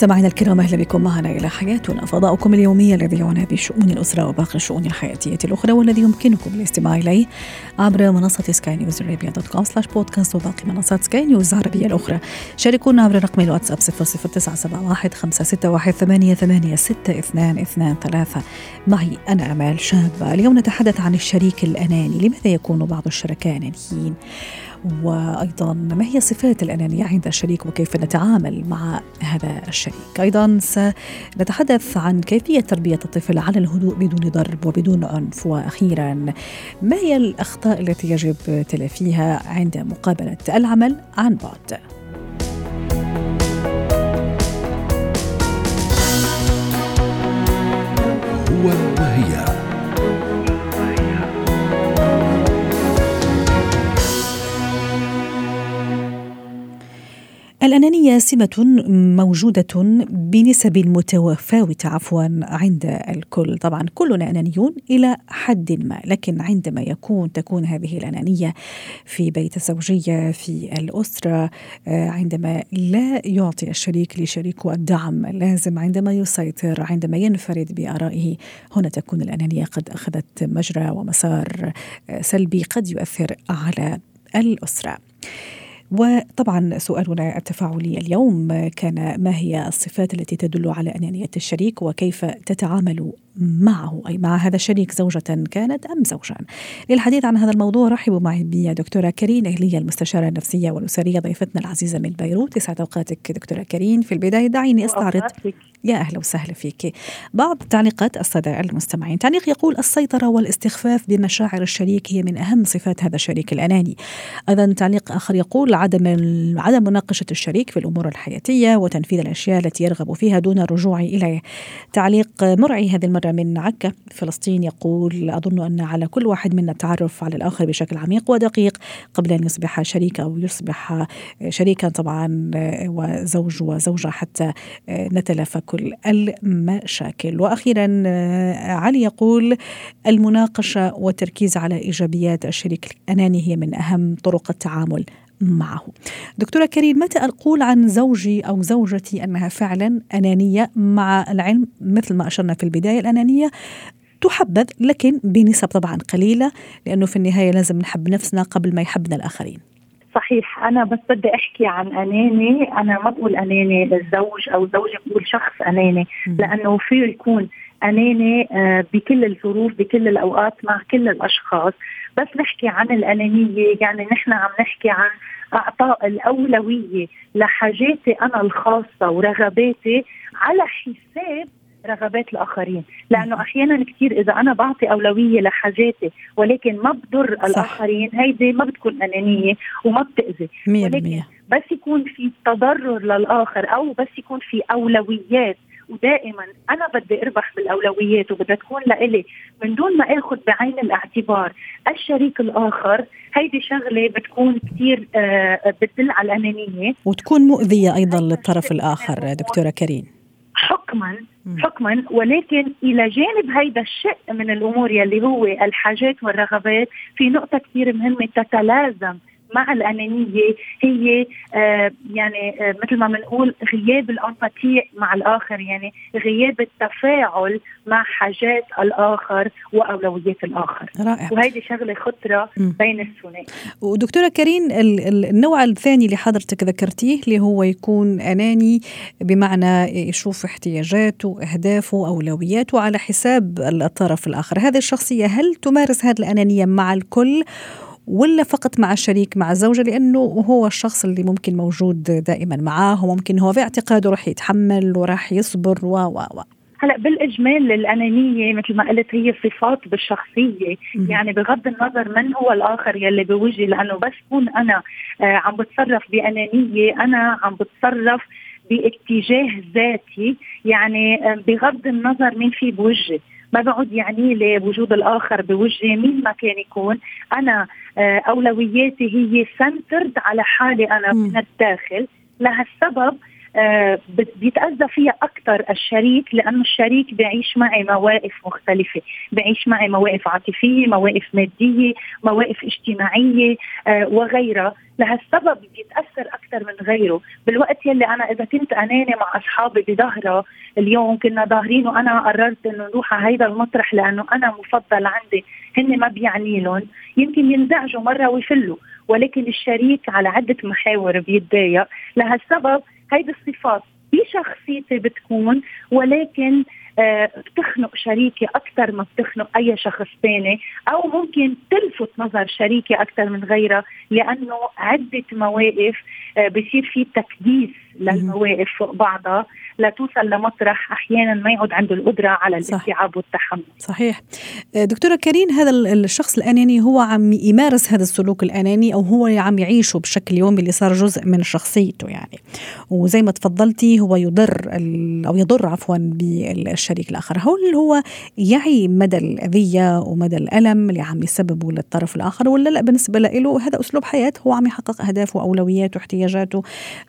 مستمعينا الكرام أهلا بكم معنا إلى حياتنا. فضاؤكم اليومي الذي يعنى بشؤون الأسرة وباقي الشؤون الحياتية الأخرى والذي يمكنكم الاستماع إليه عبر منصة سكاي نيوز arabia dot com slash podcast وباقي منصات سكاي نيوز العربيه الأخرى. شاركونا عبر رقم الواتساب 00971 561 88 622 معي أنا آمال شابة. اليوم نتحدث عن الشريك الأناني. لماذا يكون بعض الشركاء أنانيين؟ وأيضا ما هي صفات الأنانية عند الشريك وكيف نتعامل مع هذا الشريك؟ أيضا سنتحدث عن كيفية تربية الطفل على الهدوء بدون ضرب وبدون عنف. وأخيرا ما هي الأخطاء التي يجب تلافيها عند مقابلة العمل عن بعد؟ هو الأنانية سمة موجودة بنسب متفاوتة عفوا عند الكل. طبعا كلنا أنانيون إلى حد ما لكن عندما يكون تكون هذه الأنانية في بيت الزوجية في الأسرة عندما لا يعطي الشريك لشريكه الدعم اللازم عندما يسيطر عندما ينفرد بآرائه هنا تكون الأنانية قد أخذت مجرى ومسار سلبي قد يؤثر على الأسرة. وطبعا سؤالنا التفاعلي اليوم كان ما هي الصفات التي تدل على أنانية الشريك وكيف تتعامل معه أي مع هذا الشريك زوجة كانت أم زوجا للحديث عن هذا الموضوع رحبوا معي بدكتورة كريم أهلية المستشارة النفسية والأسرية ضيفتنا العزيزة من بيروت. يسعد أوقاتك دكتورة كريم في البداية دعيني أستعرض يا أهلا وسهلا فيك. بعض تعليقات السادة المستمعين. تعليق يقول السيطرة والاستخفاف بمشاعر الشريك هي من أهم صفات هذا الشريك الأناني. أيضا تعليق آخر يقول عدم عدم مناقشة الشريك في الأمور الحياتية وتنفيذ الأشياء التي يرغب فيها دون الرجوع إليه. تعليق مرعي هذه المرة من عكا فلسطين يقول أظن أن على كل واحد منا التعرف على الآخر بشكل عميق ودقيق قبل أن يصبح شريك أو يصبح شريكا طبعا وزوج وزوجة حتى نتلافى كل المشاكل. وأخيرا علي يقول المناقشة والتركيز على إيجابيات الشريك الأناني هي من أهم طرق التعامل. معه. دكتورة كريم متى أقول عن زوجي أو زوجتي أنها فعلا أنانية مع العلم مثل ما أشرنا في البداية الأنانية تحبذ لكن بنسب طبعا قليلة لأنه في النهاية لازم نحب نفسنا قبل ما يحبنا الآخرين. صحيح أنا بس بدي أحكي عن أناني أنا ما بقول أناني للزوج أو زوجي بقول شخص أناني لأنه فيه يكون اناني بكل الظروف بكل الأوقات مع كل الأشخاص. بس نحكي عن الأنانية يعني نحن عم نحكي عن أعطاء الأولوية لحاجاتي أنا الخاصة ورغباتي على حساب رغبات الآخرين. لأنه أحيانا كثير إذا أنا بعطي أولوية لحاجاتي ولكن ما بضر صح. الآخرين هيدي ما بتكون أنانية وما بتأذي. ولكن بس يكون في تضرر للآخر أو بس يكون في أولويات ودائما أنا بدي أربح بالأولويات وبدها تكون لإلي. من دون ما آخذ بعين الاعتبار الشريك الآخر هيدي شغلة بتكون كثير آه بتدل على الأنانية. وتكون مؤذية أيضا للطرف الآخر دكتورة كريم. حكما حكما. ولكن إلى جانب هيدا الشق من الأمور يلي هو الحاجات والرغبات في نقطة كثير مهمة تتلازم مع الأنانية هي آه يعني آه مثل ما بنقول غياب الامباتي مع الآخر يعني غياب التفاعل مع حاجات الآخر وأولويات الآخر. رائع. وهيدي شغلة خطرة م. بين الثنائي. ودكتورة كريم النوع الثاني اللي حضرتك ذكرتيه اللي هو يكون أناني بمعنى يشوف احتياجاته أهدافه أولوياته على حساب الطرف الآخر. هذه الشخصية هل تمارس هذه الأنانية مع الكل؟ ولا فقط مع الشريك مع الزوجة لأنه هو الشخص اللي ممكن موجود دائما معاه وممكن هو في اعتقاده رح يتحمل ورح يصبر و و و. هلأ بالإجمال الأنانية مثل ما قلت هي صفات بالشخصية. م- يعني بغض النظر من هو الآخر يلي بوجهي لأنه بس كون أنا آه عم بتصرف بأنانية أنا عم بتصرف باتجاه ذاتي. يعني آه بغض النظر مين في بوجهي. ما بعد يعني لي وجود الآخر بوجهي مين ما كان يكون أنا أولوياتي هي سنترد على حالي أنا من الداخل. لهالسبب آه، بيتأذى فيها أكثر الشريك لأنه الشريك بيعيش معي مواقف مختلفة. بيعيش معي مواقف عاطفية مواقف مادية مواقف اجتماعية آه، وغيرها. لهالسبب بيتأثر أكثر من غيره. بالوقت يلي أنا إذا كنت أناني مع أصحابي بظهرة اليوم كنا ظاهرين وأنا قررت إنه نروح على هيدا المطرح لأنه أنا مفضل عندي. هن ما بيعني لهم. يمكن ينزعجوا مرة ويفلوا. ولكن الشريك على عدة محاور بيتضايق. لهالسبب هيدي الصفات. بشخصيتي بتكون ولكن بتخنق شريكي أكثر ما بتخنق أي شخص ثاني أو ممكن تلفت نظر شريكي أكثر من غيرها لأنه عدة مواقف آه بصير في تكديس للمواقف فوق بعضها لتوصل لمطرح أحيانا ما يعود عنده القدرة على الاستيعاب والتحمل. صحيح. آه، دكتورة كريم هذا الشخص الأناني هو عم يمارس هذا السلوك الأناني أو هو عم يعيشه بشكل يومي اللي صار جزء من شخصيته يعني. وزي ما تفضلتي هو يضر أو يضر عفوا بالشريك الآخر، هل هو يعي مدى الأذية ومدى الألم اللي عم يسببه للطرف الآخر ولا لا؟ بالنسبة له هذا أسلوب حياة هو عم يحقق اهدافه واولوياته واحتياجاته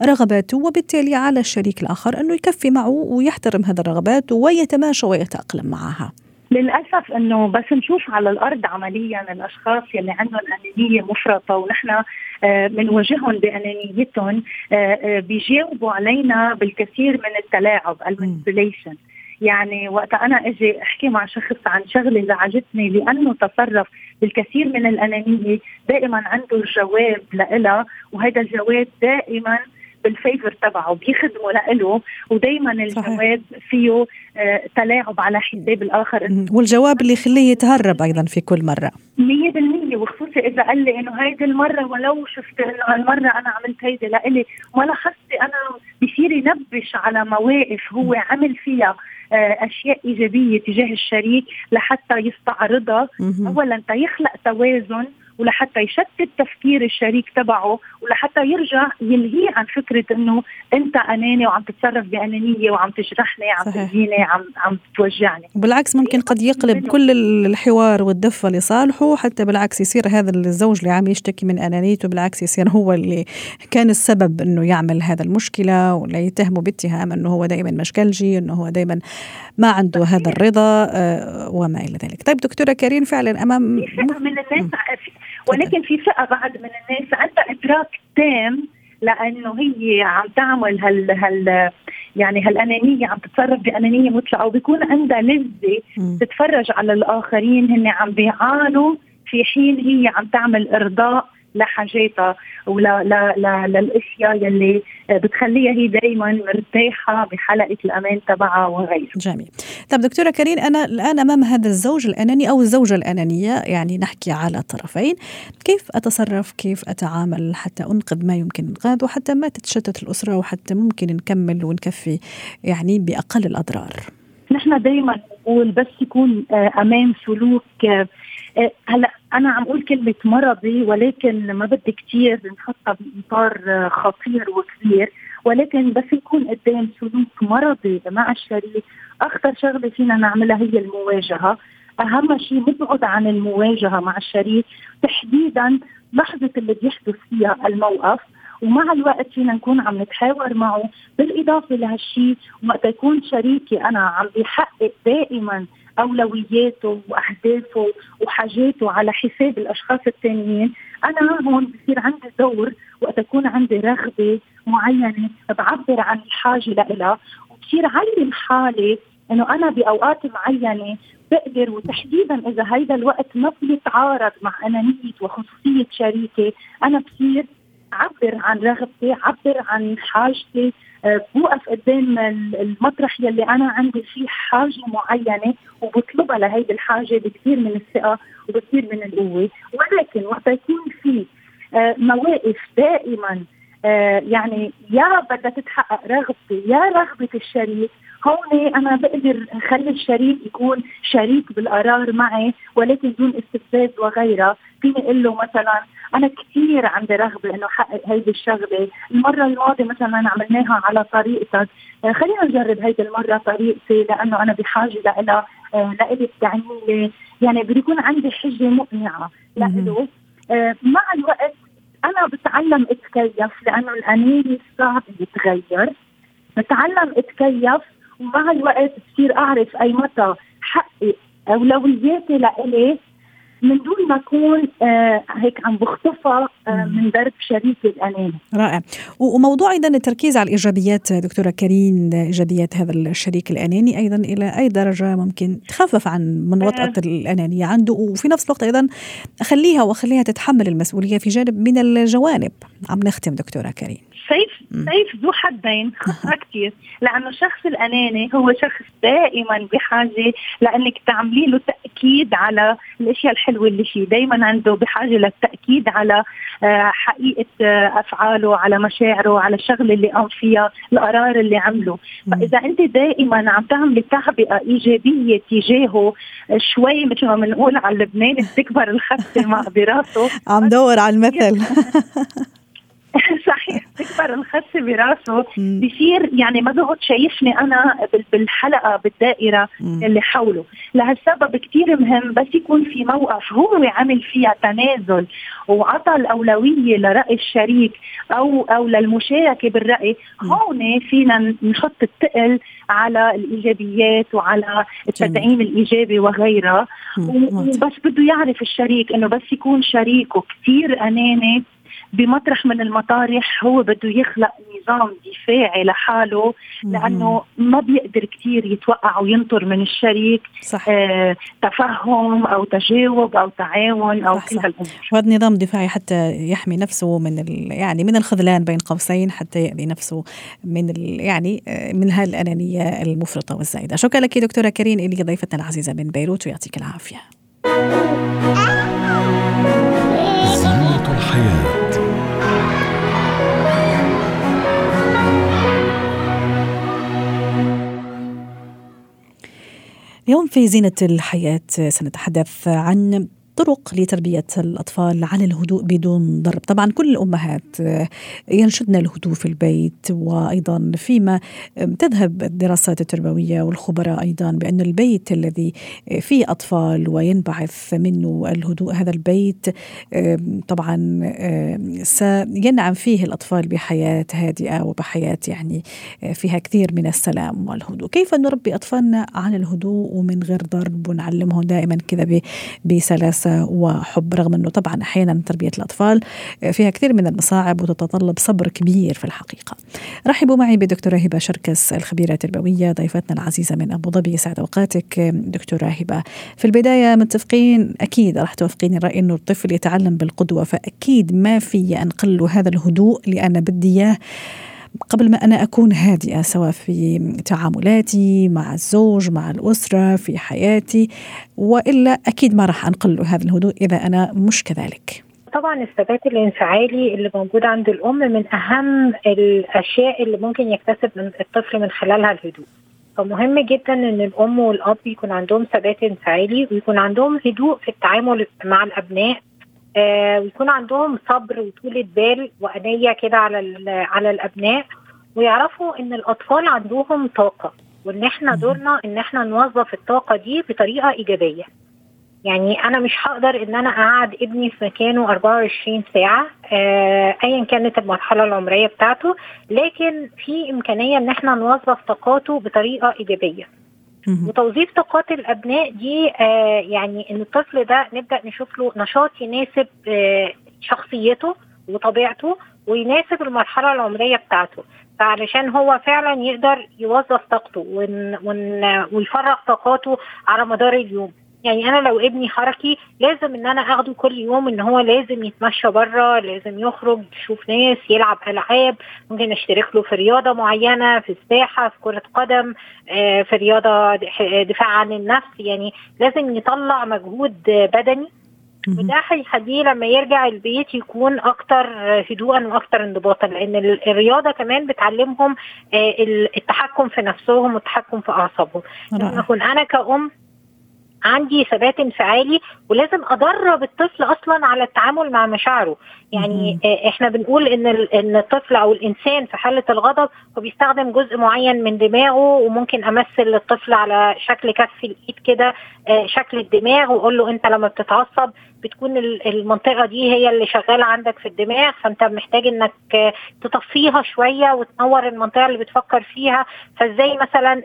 رغباته وبالتالي على الشريك الآخر أنه يكفي معه ويحترم هذه الرغبات ويتماشى ويتأقلم معها. للأسف إنه بس نشوف على الأرض عمليا الأشخاص يلي عندهم أنانية مفرطة ونحن بنواجههم آه، بأنانيتهم آه، آه، بيجاوبوا علينا بالكثير من التلاعب المانيبيوليشن يعني وقت أنا إجي أحكي مع شخص عن شغلة زعجتني لأنه تصرف بالكثير من الأنانية دائما عنده الجواب لها وهذا الجواب دائما بالفيفر تبعه بيخدموا له ودائما الجواب فيه آه تلاعب على حساب الآخر. والجواب اللي يخليه يتهرب أيضا في كل مرة. 100% وخصوصي إذا قال لي إنه هيدي المرة ولو شفت إنه هالمرة أنا عملت هيدي لإلي ما لاحظت أنا بصير ينبش على مواقف هو عمل فيها آه، أشياء إيجابية تجاه الشريك لحتى يستعرضها. اولا تيخلق توازن ولحتى يشتت تفكير الشريك تبعه ولحتى يرجع يلهيه عن فكرة إنه أنت أناني وعم تتصرف بأنانية وعم تجرحني عم تجيني عم عم توجعني. بالعكس ممكن قد يقلب كل الحوار والدفة لصالحه حتى بالعكس يصير هذا الزوج اللي عم يشتكي من أنانيته بالعكس يصير هو اللي كان السبب إنه يعمل هذا المشكلة ولا يتهمه باتهام إنه هو دائما مشكلجي إنه هو دائما ما عنده هذا الرضا آه، وما إلى ذلك. طيب دكتورة كريم فعلا أمام من الناس ولكن في فئة بعد من الناس عندها إدراك تام لأنه هي عم تعمل هال هال يعني هالأنانية عم تتصرف بأنانية مطلقة وبيكون عندها لذة تتفرج على الآخرين هن عم بيعانوا في حين هي عم تعمل إرضاء لحاجاتها ولا لا لا للاشياء يلي بتخليها هي دائما مرتاحة بحلقة الأمان تبعها وغيره. جميل. طب دكتورة كريم أنا الآن أمام هذا الزوج الأناني أو الزوجة الأنانية يعني نحكي على الطرفين، كيف أتصرف؟ كيف أتعامل حتى أنقذ ما يمكن انقاذه وحتى ما تتشتت الأسرة وحتى ممكن نكمل ونكفي يعني بأقل الأضرار. نحن دائما نقول بس يكون آه، أمان سلوك آه، هلا أنا عم أقول كلمة مرضي ولكن ما بدي كثير نحطها باطار خطير وكبير ولكن بس يكون قدام سلوك مرضي مع الشريك أخطر شغلة فينا نعملها هي المواجهة. أهم شيء نبعد عن المواجهة مع الشريك تحديدا لحظة اللي بيحدث فيها الموقف ومع الوقت فينا نكون عم نتحاور معه. بالإضافة لهالشيء وقت يكون شريكي أنا عم بيحقق دائما أولوياته وأهدافه وحاجاته على حساب الأشخاص الثانيين أنا هون بصير عندي دور وقت أكون عندي رغبة معينة بعبر عن الحاجة لها وبصير علم حالي إنه أنا بأوقات معينة بقدر وتحديدا إذا هيدا الوقت ما بيتعارض مع أنانية وخصوصية شريكي أنا بصير عبر عن رغبتي عبر عن حاجتي بوقف قدام المطرح يلي أنا عندي فيه حاجة معينة وبطلبها لهيدي الحاجة بكثير من الثقة وبكثير من القوة. ولكن وقت يكون في أه مواقف دائما أه يعني يا بدها تتحقق رغبتي يا رغبة الشريك هون أنا بقدر أخلي الشريك يكون شريك بالقرار معي ولكن دون استفزاز وغيرها فيني أقول له مثلا أنا كثير عندي رغبة إنه أحقق هيدي الشغلة، المرة الماضية مثلا عملناها على طريقتك، آه، خلينا نجرب هيدي المرة طريقتي لأنه أنا بحاجة لها آه، لإلي بتعني لي، يعني بده يكون عندي حجة مقنعة لإله آه، مع الوقت أنا بتعلم أتكيف لأنه الاناني صعب يتغير. نتعلم أتكيف ومع الوقت بصير أعرف أي متى حقي أولوياتي لإلي من دون ما أكون آه هيك عم بخطفها آه من درب شريكي الأناني. رائع، وموضوع أيضا التركيز على الإيجابيات دكتورة كريم إيجابيات هذا الشريك الأناني أيضا إلى أي درجة ممكن تخفف عن من وطأة آه. الأنانية عنده وفي نفس الوقت أيضا اخليها واخليها تتحمل المسؤولية في جانب من الجوانب. عم نختم دكتورة كريم. سيف سيف ذو حدين. خطره كثير. لأنه الشخص الأناني هو شخص دائما بحاجة لأنك تعملي له تأكيد على الأشياء الحلوة اللي فيه. دائما عنده بحاجة للتأكيد على آه، حقيقة آه، أفعاله على مشاعره على الشغلة اللي قام فيها القرار اللي عمله. فإذا أنت دائما عم تعملي تعبئه إيجابية تجاهه شوي مثل ما بنقول على لبنان بتكبر الخسه مع براسه. عم دور على المثل. تكبر الخس براسه. بصير يعني ما بقعد شايفني أنا بالحلقة بالدائرة اللي حوله. لهالسبب كثير مهم بس يكون في موقف هو عمل فيها تنازل وعطى الاولويه لرأي الشريك أو أو للمشاركة بالرأي هون فينا نحط الثقل على الإيجابيات وعلى التدعيم الإيجابي وغيرها وبس بده يعرف الشريك إنه بس يكون شريكه كثير أناني بمطرح من المطارح هو بده يخلق نظام دفاعي لحاله لأنه ما بيقدر كثير يتوقع وينطر من الشريك صح. آه تفهم أو تجاوب أو تعاون أو صح كل هالأمور. وهذا نظام دفاعي حتى يحمي نفسه من يعني من الخذلان بين قوسين حتى يأذي نفسه من يعني آه، من هالأنانية المفرطة والزايدة. شكرا لك دكتورة كريم اللي ضيفتنا العزيزة من بيروت ويعطيك العافية. زينة الحياة. اليوم في زينة الحياة سنتحدث عن طرق لتربية الأطفال على الهدوء بدون ضرب. طبعا كل الأمهات ينشدن الهدوء في البيت وأيضا فيما تذهب الدراسات التربوية والخبراء أيضا بأن البيت الذي فيه أطفال وينبعث منه الهدوء هذا البيت طبعا سينعم فيه الأطفال بحياة هادئة وبحياة يعني فيها كثير من السلام والهدوء. كيف نربي أطفالنا على الهدوء ومن غير ضرب؟ ونعلمهم دائما كذا بسلاسة وحب رغم أنه طبعا أحيانا تربية الأطفال فيها كثير من المصاعب وتتطلب صبر كبير في الحقيقة. رحبوا معي بدكتورة هبة شركس الخبيرة التربوية ضيفتنا العزيزة من أبو ظبي يسعد أوقاتك. دكتورة هبة في البداية متفقين؟ أكيد راح توافقيني الرأي أنه الطفل يتعلم بالقدوة فأكيد ما في أنقل له هذا الهدوء لأنا بدي إياه. قبل ما أنا أكون هادئة سواء في تعاملاتي مع الزوج مع الأسرة في حياتي وإلا أكيد ما راح أنقل هذا الهدوء إذا أنا مش كذلك. طبعا الثبات الانفعالي اللي موجود عند الأم من أهم الأشياء اللي ممكن يكتسب من الطفل من خلالها الهدوء. فمهم جدا إن الأم والأب يكون عندهم ثبات انفعالي ويكون عندهم هدوء في التعامل مع الأبناء آه ويكون عندهم صبر وطولة بال وأنية كده على على الأبناء ويعرفوا إن الأطفال عندهم طاقة وإن إحنا دورنا إن إحنا نوظف الطاقة دي بطريقة إيجابية. يعني أنا مش هقدر إن أنا أقعد ابني في مكانه 24 ساعة آه أيا كانت المرحلة العمرية بتاعته لكن في إمكانية إن إحنا نوظف طاقاته بطريقة إيجابية. وتوظيف طاقات الأبناء دي آه يعني إن الطفل ده نبدأ نشوف له نشاط يناسب آه شخصيته وطبيعته ويناسب المرحلة العمرية بتاعته. فعلشان هو فعلا يقدر يوظف طاقته ون ون ويفرغ طاقاته على مدار اليوم. يعني أنا لو ابني حركي لازم إن أنا أخده كل يوم إن هو لازم يتمشى بره لازم يخرج يشوف ناس يلعب ألعاب ممكن أشترك له في رياضة معينة في السباحه في كرة قدم آه، في رياضة دفاع عن النفس. يعني لازم يطلع مجهود بدني. وده هيخليه لما يرجع البيت يكون أكتر هدوءا وأكتر انضباطا لأن الرياضة كمان بتعلمهم آه، التحكم في نفسهم والتحكم في أعصابهم. لما أكون أنا كأم عندي ثبات انفعالي ولازم أدرب الطفل أصلا على التعامل مع مشاعره. يعني آه، إحنا بنقول إن إن الطفل أو الإنسان في حالة الغضب هو بيستخدم جزء معين من دماغه وممكن أمثل للطفل على شكل كف الإيد كده آه، شكل الدماغ وأقول له أنت لما بتتعصب بتكون ال- المنطقة دي هي اللي شغالة عندك في الدماغ فأنت محتاج إنك تطفيها شوية وتنور المنطقة اللي بتفكر فيها. فإزاي مثلا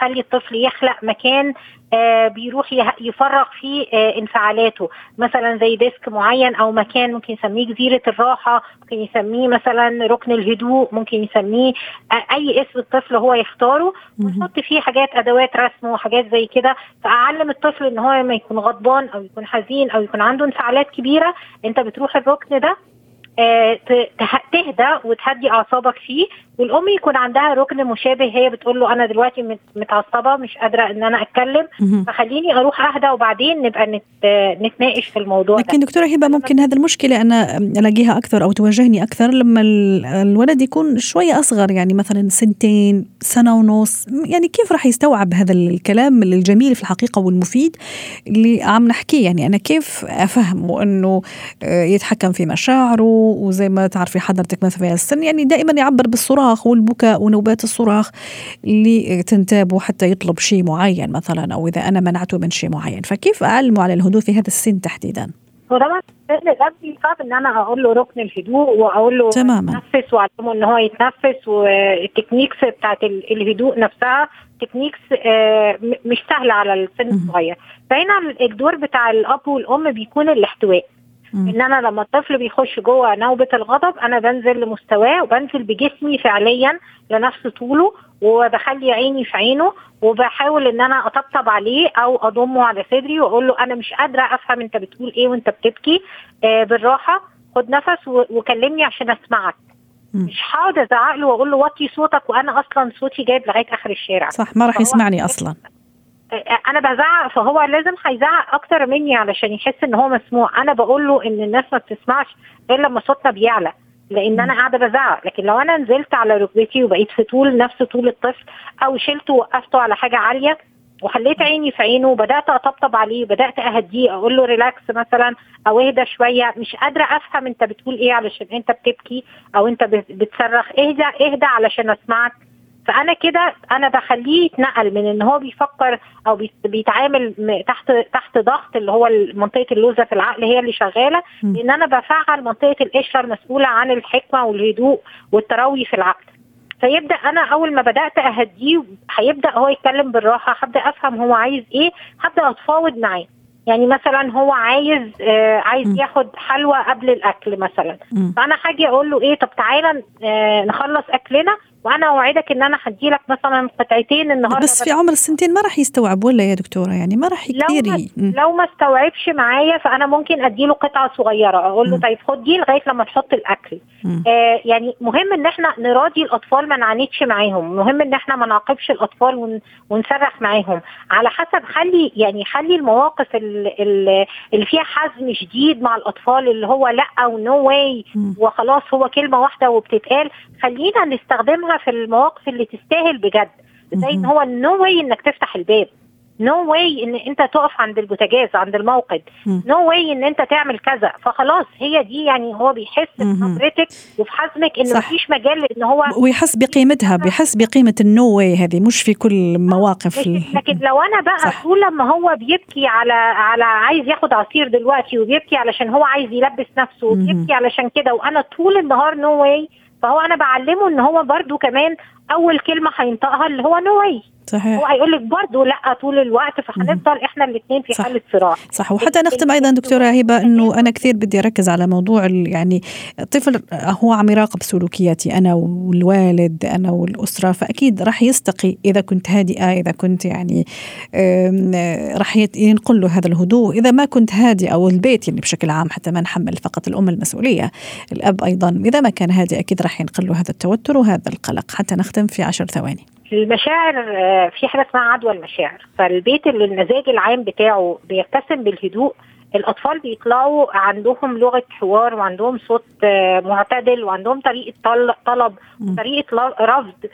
تخلي الطفل يخلق مكان آه بيروح يفرغ فيه آه انفعالاته. مثلا زي ديسك معين أو مكان ممكن يسميه جزيرة الراحة ممكن يسميه مثلا ركن الهدوء ممكن يسميه آه أي اسم الطفل هو يختاره ونحط فيه حاجات أدوات رسم وحاجات زي كده. فأعلم الطفل إن هو لما يكون غضبان أو يكون حزين أو يكون عنده انفعالات كبيرة أنت بتروح الركن ده تهدى وتهدي أعصابك فيه والأم يكون عندها ركن مشابه هي بتقول له أنا دلوقتي مت- متعصبة مش قادرة إن أنا أتكلم. فخليني أروح أهدى وبعدين نبقى نت... آه، نتناقش في الموضوع ده لكن دكتورة هبة ممكن هذه المشكلة أنا ألاقيها أكثر أو تواجهني أكثر لما ال- الولد يكون شوية أصغر يعني مثلا سنتين سنة ونص يعني كيف راح يستوعب هذا الكلام الجميل في الحقيقة والمفيد اللي عم نحكيه يعني أنا كيف أفهمه أنه آه، يتحكم في مشاعره وزي ما تعرفي حضرتك مثلا في السن يعني دائما يعبر بالصراخ والبكاء ونوبات الصراخ اللي تنتابه حتى يطلب شيء معين مثلا أو إذا أنا منعته من شيء معين فكيف أعلمه على الهدوء في هذا السن تحديدا؟ وطبعا السن ده صعب إن أنا أقول له ركن الهدوء وأقول له تماما. يتنفس وأعلمه إن هو يتنفس وال techniques بتاعت ال- الهدوء نفسها techniques آه، مش سهلة على السن. الصغير فهنا الدور بتاع الأب والأم بيكون الاحتواء. إن أنا لما الطفل بيخش جوه نوبة الغضب أنا بنزل لمستواه وبنزل بجسمي فعليا لنفس طوله وبخلي عيني في عينه وبحاول إن أنا أطبطب عليه أو أضمه على صدري وأقول له أنا مش قادرة أفهم أنت بتقول إيه وأنت بتبكي آه بالراحة خد نفس وكلمني عشان أسمعك. مم. مش هقعد ازعق له وأقول له وطي صوتك وأنا أصلا صوتي جايب لغاية آخر الشارع. صح ما راح يسمعني أصلا. أنا بزعق فهو لازم هيزعق أكتر مني علشان يحس إن هو مسموع. أنا بقول له إن الناس ما بتسمعش غير لما صوتنا بيعلى لأن أنا قاعدة بزعق. لكن لو أنا نزلت على ركبتي وبقيت في طول نفس طول الطفل أو شلته ووقفته على حاجة عالية وخليت عيني في عينه وبدأت أطبطب عليه بدأت أهديه أقول له ريلاكس مثلا أو اهدى شوية مش قادرة أفهم أنت بتقول إيه علشان أنت بتبكي أو أنت بت- بتصرخ. اهدى اهدى علشان أسمعك. فأنا كده أنا بخليه يتنقل من إن هو بيفكر أو بيت- بيتعامل م- تحت تحت ضغط اللي هو منطقة اللوزة في العقل هي اللي شغالة. لأن أنا بفعل منطقة القشرة المسؤولة عن الحكمة والهدوء والتروي في العقل فيبدأ أنا أول ما بدأت أهديه هيبدأ هو يتكلم بالراحة هبدأ أفهم هو عايز إيه هبدأ أتفاوض معاه يعني مثلا هو عايز آه عايز مم. ياخد حلوى قبل الأكل مثلا مم. فأنا هاجي أقول له إيه طب تعالى آه نخلص أكلنا وأنا أوعدك إن أنا هديلك مثلا قطعتين النهارده بس في عمر السنتين ما راح يستوعب ولا يا دكتورة يعني ما راح لو كثير ما, ي- مم. لو ما استوعبش معايا فأنا ممكن أديله قطعة صغيرة أقول له. طيب خد دي لغاية لما تحط الأكل. آه يعني مهم إن إحنا نراضي الأطفال ما نعاندش معاهم مهم إن إحنا ما نعاقبش الأطفال ون ونصرخ معاهم على حسب خلي يعني خلي المواقف ال- ال- اللي فيها حزم شديد مع الأطفال اللي هو لأ و no way. وخلاص هو كلمة واحدة وبتتقال خلينا نستخدمها في المواقف اللي تستاهل بجد زي إن. هو no way إنك تفتح الباب no way إن أنت تقف عند البوتاجاز عند الموقد. no way إن أنت تعمل كذا فخلاص هي دي يعني هو بيحس مهم. بنبرتك وفي حزمك إن. مفيش مجال إن هو ويحس بقيمتها بيحس بقيمة ال no way هذه مش في كل مواقف لكن, لو أنا بقى صح. طول لما هو بيبكي على على عايز ياخد عصير دلوقتي وبيبكي علشان هو عايز يلبس نفسه. وبيبكي علشان كده وأنا طول النهار no way فهو أنا بعلمه ان هو برضو كمان أول كلمة هينطقها اللي هو no way هو صحيح. هيقول لك برضو لأ طول الوقت فهنفضل إحنا الاثنين في صح. حالة صراع. صح. وحتى نختم أيضا دكتورة هبة إنه أنا كثير بدي أركز على موضوع ال- يعني الطفل هو عم يراقب سلوكياتي أنا والوالد أنا والأسرة فأكيد راح يستقي إذا كنت هادئة إذا كنت يعني آه، راح ينقل له هذا الهدوء. إذا ما كنت هادئة أو البيت يعني بشكل عام حتى ما نحمل فقط الأم المسؤولية الأب أيضا إذا ما كان هادئ أكيد راح ينقل له هذا التوتر وهذا القلق. حتى نختم في عشر ثواني. المشاعر آه، في حاجة اسمها عدوى المشاعر. فالبيت اللي المزاج العام بتاعه بيتسم بالهدوء الأطفال بيطلعوا عندهم لغة حوار وعندهم صوت آه، معتدل وعندهم طريقة طل- طلب. طريقة رفض.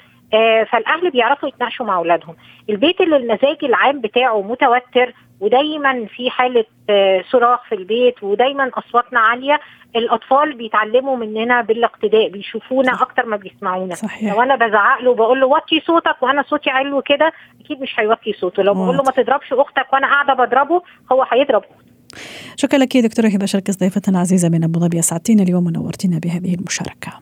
فالأهل بيعرفوا يتناقشوا مع أولادهم. البيت اللي المزاج العام بتاعه متوتر ودايما في حالة آه صراخ في البيت ودايما أصواتنا عالية الأطفال بيتعلموا مننا بالاقتداء بيشوفونا أكتر ما بيسمعونا. صحيح. لو أنا بزعق له بقول له وطي صوتك؟ وأنا صوتي عالي كده أكيد مش هيوطي صوته. لو بقول له ما تضربش أختك وأنا قاعدة بضربه هو هيضرب شكرا لك دكتورة هبة شركس ضيفتنا العزيزة من أبو ظبي. أسعدتينا اليوم ونورتينا بهذه المشاركة.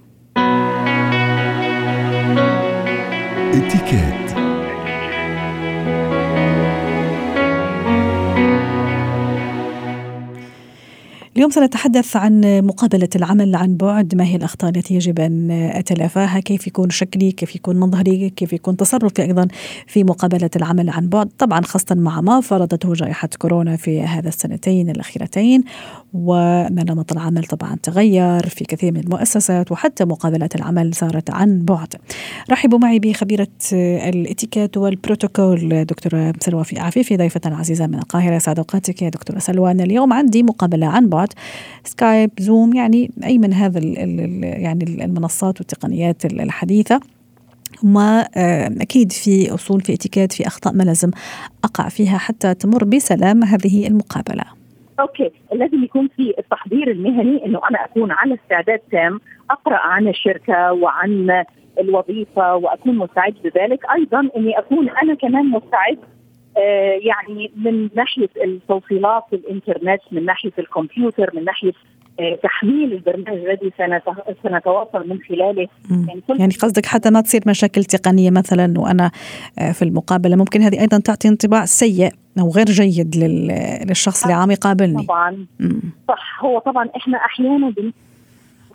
Etiquette اليوم سنتحدث عن مقابلة العمل عن بعد. ما هي الأخطاء التي يجب أن أتلافاها؟ كيف يكون شكلي؟ كيف يكون مظهري كيف يكون تصرفي أيضا في مقابلة العمل عن بعد؟ طبعا خاصة مع ما فرضته جائحة كورونا في هذا السنتين الأخيرتين. وأن نمط العمل طبعا تغير في كثير من المؤسسات وحتى مقابلات العمل صارت عن بعد. رحبوا معي بخبيرة الإتيكيت والبروتوكول دكتورة سلوى في عفيفي ضيفتنا العزيزة من القاهرة. سعد أوقاتك يا دكتورة سلوى. اليوم عندي مقابلة عن بعد. سكايب زوم يعني أي من هذا ال ال يعني المنصات والتقنيات الحديثة. ما أكيد في أصول في إتيكيت في أخطاء ما لازم أقع فيها حتى تمر بسلام هذه المقابلة. okay. لازم يكون في التحضير المهني إنه أنا أكون على استعداد تام أقرأ عن الشركة وعن الوظيفة وأكون مستعد بذلك أيضا إني أكون أنا كمان مستعد آه يعني من ناحية التوصيلات الإنترنت من ناحية الكمبيوتر من ناحية آه تحميل البرنامج الذي سنتواصل من خلاله. يعني, يعني قصدك حتى ما تصير مشاكل تقنية مثلا وأنا آه في المقابلة ممكن هذه أيضا تعطي انطباع سيء أو غير جيد للشخص اللي عم يقابلني. طبعا. مم. صح. هو طبعا إحنا أحيانا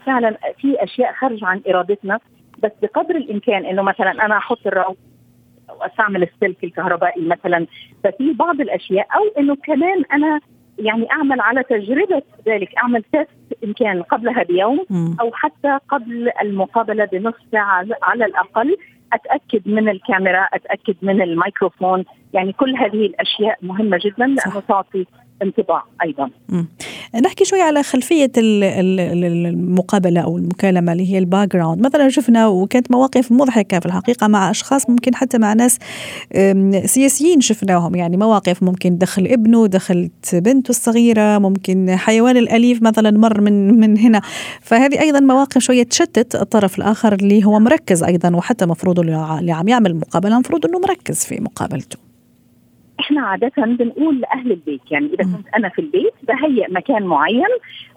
فعلا في أشياء خارج عن إرادتنا بس بقدر الإمكان إنه مثلا أنا أحط الراوتر أو أستعمل السلك الكهربائي مثلا. ففي بعض الأشياء أو إنه كمان أنا يعني أعمل على تجربة ذلك أعمل test ان كان قبلها بيوم أو حتى قبل المقابلة بنصف ساعة على الأقل. أتأكد من الكاميرا أتأكد من الميكروفون. يعني كل هذه الأشياء مهمة جدا لأنه تعطي انطباع أيضا. نحكي شوي على خلفية المقابلة أو المكالمة اللي هي ال background، مثلا شفنا وكانت مواقف مضحكة في الحقيقة مع أشخاص ممكن حتى مع ناس سياسيين شفناهم. يعني مواقف ممكن دخل ابنه، دخلت بنته الصغيرة، ممكن حيوان الأليف مثلا مر من من هنا، فهذه أيضا مواقف شوية تشتت الطرف الآخر اللي هو مركز أيضا وحتى مفروض اللي عم يعمل مقابلة المفروض إنه مركز في مقابلته. إحنا عادة بنقول لأهل البيت يعني إذا كنت أنا في البيت بهيئ مكان معين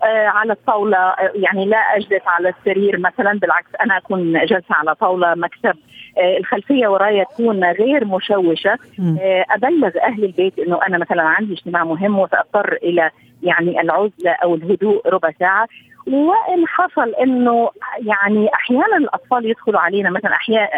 آه على الطاولة آه يعني لا أجلس على السرير مثلا بالعكس أنا أكون جالسة على طاولة مكتب آه الخلفية ورايا تكون غير مشوشة. آه أبلغ أهل البيت إنه أنا مثلا عندي اجتماع مهم وسأضطر إلى يعني العزلة أو الهدوء ربع ساعة. وإن حصل إنه يعني أحيانا الأطفال يدخلوا علينا مثلا أحيانا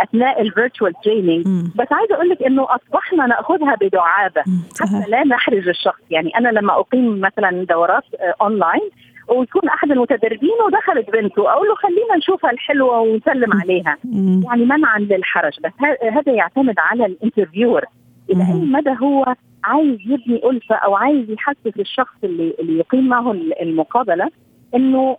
أثناء ال virtual training بس عايزة أقول لك إنه أصبحنا نأخذها بدعابة. حتى لا نحرج الشخص. يعني أنا لما أقيم مثلا دورات اونلاين ويكون أحد المتدربين ودخلت بنته. أقول له خلينا نشوفها الحلوة ونسلم عليها. يعني منعا للحرج. بس هذا يعتمد على ال interviewer. إلى أي مدى هو عايز يبني ألفة أو عايز يحسس الشخص اللي اللي يقيم معه المقابلة. إنه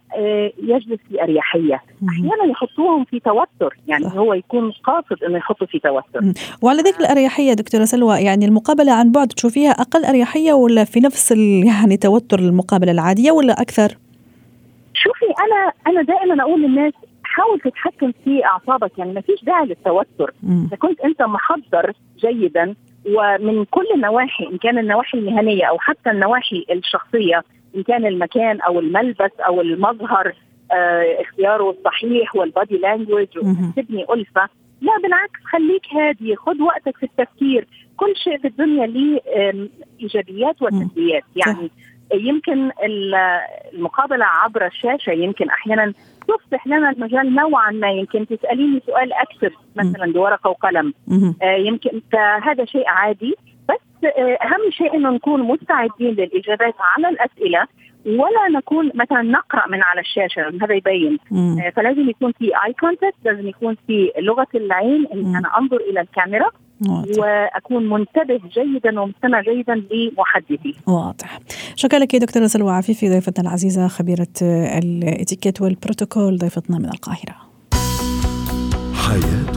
يجلس في أريحية، أحيانا يحطوهم في توتر، يعني هو يكون قاصد إنه يحطه في توتر. وعلى ذيك الأريحية دكتورة سلوى يعني المقابلة عن بعد تشوفيها أقل أريحية ولا في نفس يعني توتر المقابلة العادية ولا أكثر؟ شوفي أنا أنا دائما أقول للناس حاول تتحكم في أعصابك يعني ما فيش داعي للتوتر، إذا كنت أنت محضر جيدا ومن كل النواحي إن كان النواحي المهنية أو حتى النواحي الشخصية إن كان المكان أو الملبس أو المظهر آه اختياره الصحيح والبادي لانجوج وتبني ألفة. لا بالعكس خليك هادي خذ وقتك في التفكير. كل شيء في الدنيا ليه إيجابيات وسلبيات. يعني يمكن المقابلة عبر الشاشة يمكن أحيانا تفتح لنا المجال نوعا ما. يمكن تسأليني سؤال أكثر مثلا بورقة وقلم. آه يمكن هذا شيء عادي. بس آه أهم شيء إنه نكون مستعدين للإجابات على الأسئلة ولا نكون مثلا نقرأ من على الشاشة هذا يبين آه فلازم يكون في اي كونتاكت لازم يكون في لغة العين اني أنا أنظر إلى الكاميرا واضح. وأكون منتبه جيدا ومستمع جيدا لمحدثي. واضح. شكرا لك دكتورة سلوى عفيفي ضيفتنا العزيزة خبيرة الإتيكيت والبروتوكول ضيفتنا من القاهرة. حياتنا